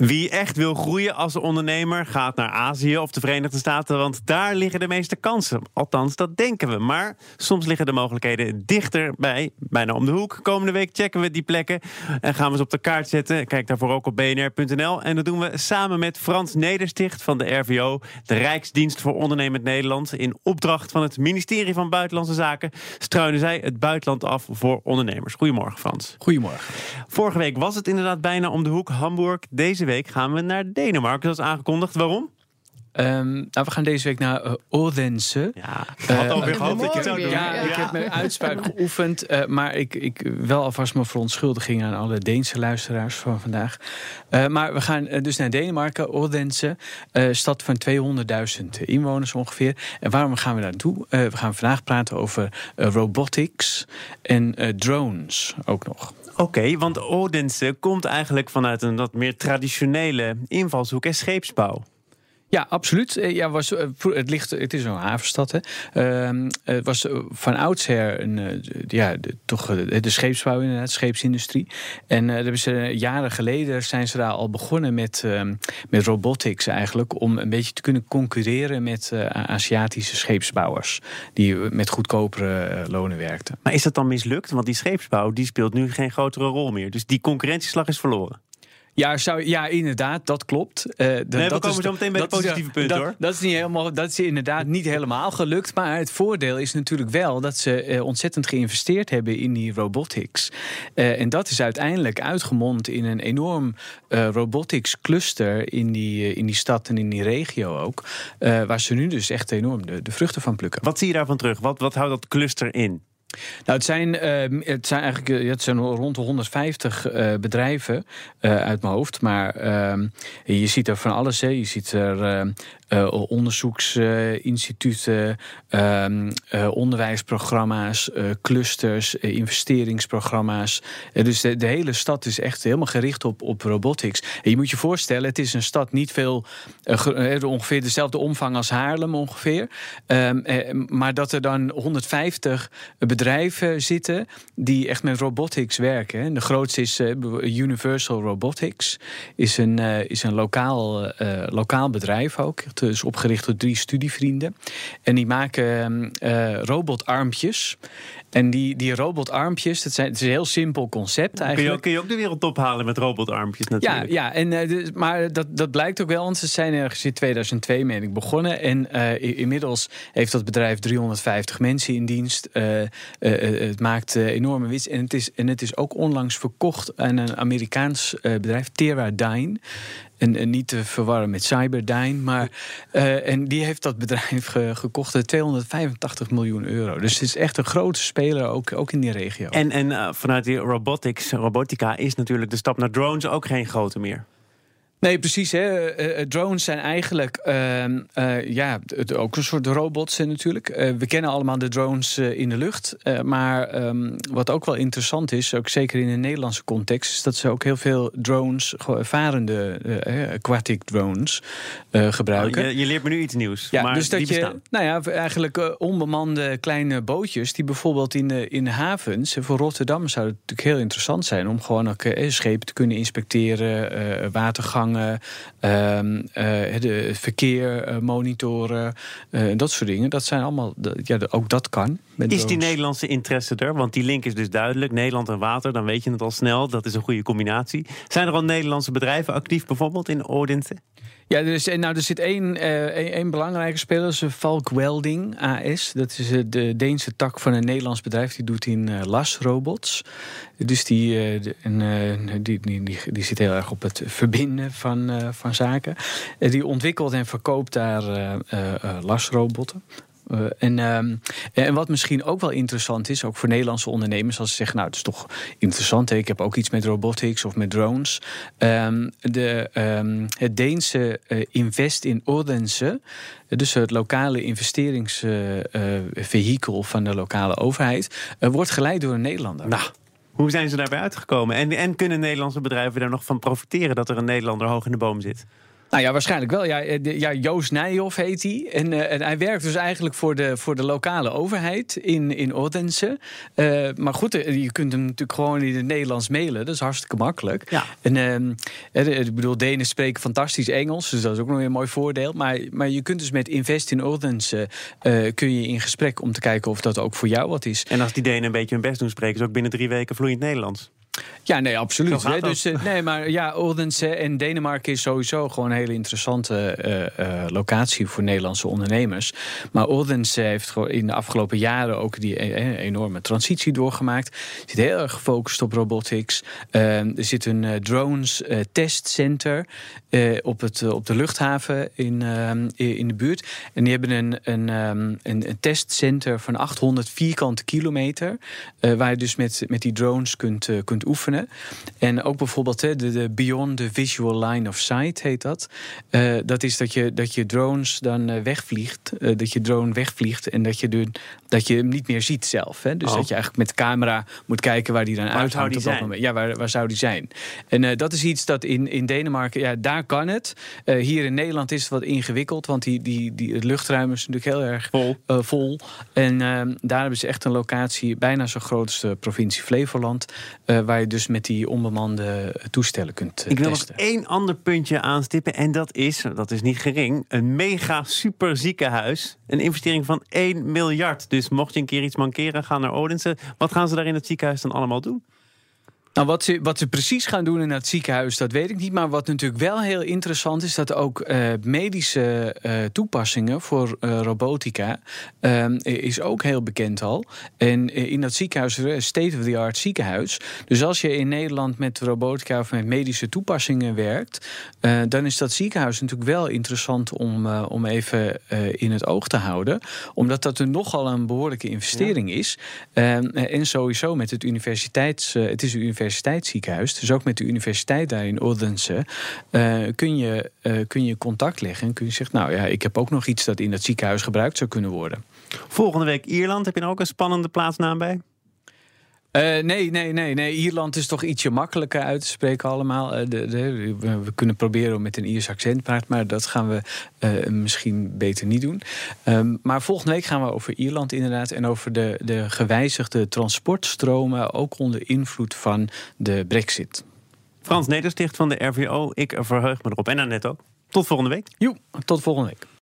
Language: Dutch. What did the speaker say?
Wie echt wil groeien als ondernemer gaat naar Azië of de Verenigde Staten, want daar liggen de meeste kansen. Althans, dat denken we. Maar soms liggen de mogelijkheden dichterbij, bijna om de hoek. Komende week checken we die plekken en gaan we ze op de kaart zetten. Kijk daarvoor ook op bnr.nl. En dat doen we samen met Frans Nedersticht van de RVO, de Rijksdienst voor Ondernemend Nederland. In opdracht van het ministerie van Buitenlandse Zaken struinen zij het buitenland af voor ondernemers. Goedemorgen, Frans. Goedemorgen. Vorige week was het inderdaad bijna om de hoek Hamburg. Deze week gaan we naar Denemarken, zoals aangekondigd. Waarom? Um, nou, we gaan deze week naar uh, Odense. Ja, ik had uh, alweer gehoopt dat je het zou doen. Ja, ja, ik heb mijn uitspraak geoefend. Uh, maar ik, ik wel alvast mijn verontschuldiging aan alle Deense luisteraars van vandaag. Maar we gaan dus naar Denemarken, Odense. stad van 200.000 inwoners ongeveer. En waarom gaan we daar naartoe? we gaan vandaag praten over robotics en drones ook nog. Oké, want Odense komt eigenlijk vanuit een wat meer traditionele invalshoek en scheepsbouw. Ja, absoluut. Eh, ja, was, eh, het, ligt, het is een havenstad. Hè. Uh, het was eh, van oudsher een, ja, de, toch de scheepsbouw inderdaad, de scheepsindustrie. En uh, hebben ze, jaren geleden zijn ze daar al begonnen met, uh, met robotics eigenlijk. Om een beetje te kunnen concurreren met Aziatische scheepsbouwers. Die met goedkopere lonen werkten. Maar is dat dan mislukt? Want die scheepsbouw die speelt nu geen grotere rol meer. Dus die concurrentieslag is verloren. Ja, zou, ja, inderdaad, dat klopt. Uh, nee, dat we komen is, zo meteen bij de positieve punten hoor. Dat is, niet helemaal, dat is inderdaad niet helemaal gelukt. Maar het voordeel is natuurlijk wel dat ze uh, ontzettend geïnvesteerd hebben in die robotics. Uh, en dat is uiteindelijk uitgemond in een enorm robotics cluster in die, in die stad en in die regio ook. waar ze nu dus echt enorm de, de vruchten van plukken. Wat zie je daarvan terug? Wat, wat houdt dat cluster in? Nou, het zijn, uh, het zijn eigenlijk het zijn rond de 150 uh, bedrijven uh, uit mijn hoofd. Maar ehm, je ziet er van alles. Hè. Je ziet er uh, onderzoeksinstituten, onderwijsprogramma's, clusters, investeringsprogramma's. dus de, de, hele stad is echt helemaal gericht op, op robotics. En je moet je voorstellen, het is een stad niet veel, ongeveer dezelfde omvang als Haarlem ongeveer. Maar dat er dan 150 bedrijven zitten die echt met robotics werken. En de grootste is Universal Robotics, is een, is een lokaal, lokaal bedrijf ook is opgericht door drie studievrienden. En die maken uh, robotarmpjes. En die, die robotarmpjes, dat zijn, het is een heel simpel concept eigenlijk. Kun je, kun je ook de wereld ophalen met robotarmpjes natuurlijk. Ja, ja en, uh, maar dat, dat blijkt ook wel, want ze zijn ergens in 2002 meen ik begonnen. En uh, inmiddels heeft dat bedrijf 350 mensen in dienst. Uh, het maakt enorme winst. En het, is, en het is ook onlangs verkocht aan een Amerikaans bedrijf, Teradyne. En, en, niet te verwarren met Cyberdyne. Maar, en die heeft dat bedrijf ge, gekocht 285 miljoen euro. Dus het is echt een grote speler ook, ook in die regio. En, en vanuit die robotics, robotica is natuurlijk de stap naar drones ook geen grote meer. Nee, precies. Hè. Uh, drones zijn eigenlijk uh, uh, ja, ook een soort robots natuurlijk. we kennen allemaal de drones in de lucht. maar um, wat ook wel interessant is, ook zeker in de Nederlandse context... is dat ze ook heel veel drones, varende aquatic drones, gebruiken. Nou, je, je, leert me nu iets nieuws. Ja, maar dus dat je, nou ja, eigenlijk onbemande kleine bootjes... die bijvoorbeeld in de, in de havens, voor Rotterdam zou het natuurlijk heel interessant zijn... om gewoon ook schepen te kunnen inspecteren, watergang Ehm, eh, de verkeer uh, monitoren, uh, dat soort dingen. Dat zijn allemaal, ja, ook dat kan. Is die Nederlandse interesse er? Want die link is dus duidelijk. Nederland en water, dan weet je het al snel. Dat is een goede combinatie. Zijn er al Nederlandse bedrijven actief bijvoorbeeld in Odense? Ja, er, is, nou, er zit één, uh, één belangrijke speler, is Valk Welding AS. Dat is de Deense tak van een Nederlands bedrijf. Die doet in uh, lasrobots. Dus die, die, die, die, die, zit heel erg op het verbinden van, van zaken. die ontwikkelt en verkoopt daar lasrobotten. Uh, en, uh, en wat misschien ook wel interessant is, ook voor Nederlandse ondernemers, als ze zeggen, nou, het is toch interessant, ik heb ook iets met robotics of met drones. Um, de, um, het Deense uh, Invest in Odense, dus het lokale investeringsvehikel van de lokale overheid, wordt geleid door een Nederlander. Nou. Hoe zijn ze daarbij uitgekomen? En, en kunnen Nederlandse bedrijven daar nog van profiteren dat er een Nederlander hoog in de boom zit? Nou ja, waarschijnlijk wel. Ja, ja Joost Nijhoff heet hij. En, en, hij werkt dus eigenlijk voor de, voor de lokale overheid in, in Odense. maar goed, je kunt hem natuurlijk gewoon in het Nederlands mailen. Dat is hartstikke makkelijk. Ja. En ik bedoel, Denen spreken fantastisch Engels. Dus dat is ook nog weer een mooi voordeel. Maar, maar je kunt dus met Invest in Odense... kun je in gesprek om te kijken of dat ook voor jou wat is. En als die Denen een beetje hun best doen, spreken ze ook binnen drie weken vloeiend Nederlands. Ja, nee, absoluut. Hè? Dus, uh, nee, maar ja, Odense en Denemarken is sowieso gewoon een hele interessante uh, uh, locatie voor Nederlandse ondernemers. Maar Odense heeft in de afgelopen jaren ook die enorme transitie doorgemaakt. Zit heel erg gefocust op robotics. er zit een drones testcenter op, het, op de luchthaven in, in de buurt. En die hebben een, een, een, een testcenter van 800 vierkante kilometer. waar je dus met, met die drones kunt, kunt oefenen. En ook bijvoorbeeld de, de Beyond the Visual Line of Sight heet dat. Uh, dat is dat je, dat je drones dan uh, wegvliegt. Uh, dat je drone wegvliegt en dat je, de, dat je hem niet meer ziet zelf. Hè? Dus oh. dat je eigenlijk met camera moet kijken waar die dan moment. Ja, waar, waar zou die zijn? En dat is iets dat in, in Denemarken, ja, daar kan het. hier in Nederland is het wat ingewikkeld, want die, die, die, het luchtruim is natuurlijk heel erg vol. vol. En ehm, daar hebben ze echt een locatie, bijna zo groot als de provincie Flevoland, waar je dus met die onbemande toestellen kunt Ik wil testen. nog één ander puntje aanstippen. En dat is, dat is niet gering, een mega super ziekenhuis. Een investering van 1 miljard. Dus mocht je een keer iets mankeren, ga naar Odense. Wat gaan ze daar in het ziekenhuis dan allemaal doen? Nou, wat ze, wat ze precies gaan doen in het ziekenhuis, dat weet ik niet. Maar wat natuurlijk wel heel interessant is, dat ook uh, medische uh, toepassingen voor uh, robotica is ook heel bekend al. En in dat ziekenhuis, state-of-the-art ziekenhuis. Dus als je in Nederland met robotica of met medische toepassingen werkt, dan is dat ziekenhuis natuurlijk wel interessant om, om even in het oog te houden. Omdat dat een nogal een behoorlijke investering ja. is. en sowieso met het universiteits. het is een universiteitsziekenhuis, dus ook met de universiteit daar in Odense, uh, kun, je, uh, kun je contact leggen en kun je zeggen, nou ja, ik heb ook nog iets dat in dat ziekenhuis gebruikt zou kunnen worden. Volgende week Ierland, heb je nou ook een spannende plaatsnaam bij? Uh, nee, nee, nee, nee. Ierland is toch ietsje makkelijker uit te spreken allemaal. Uh, de, de, we, we, kunnen proberen om met een Iers accent te praten, maar dat gaan we uh, misschien beter niet doen. Um, maar volgende week gaan we over Ierland inderdaad en over de, de gewijzigde transportstromen, ook onder invloed van de brexit. Frans Nedersticht van de RVO, ik verheug me erop. En net ook. Tot volgende week. Jo, tot volgende week.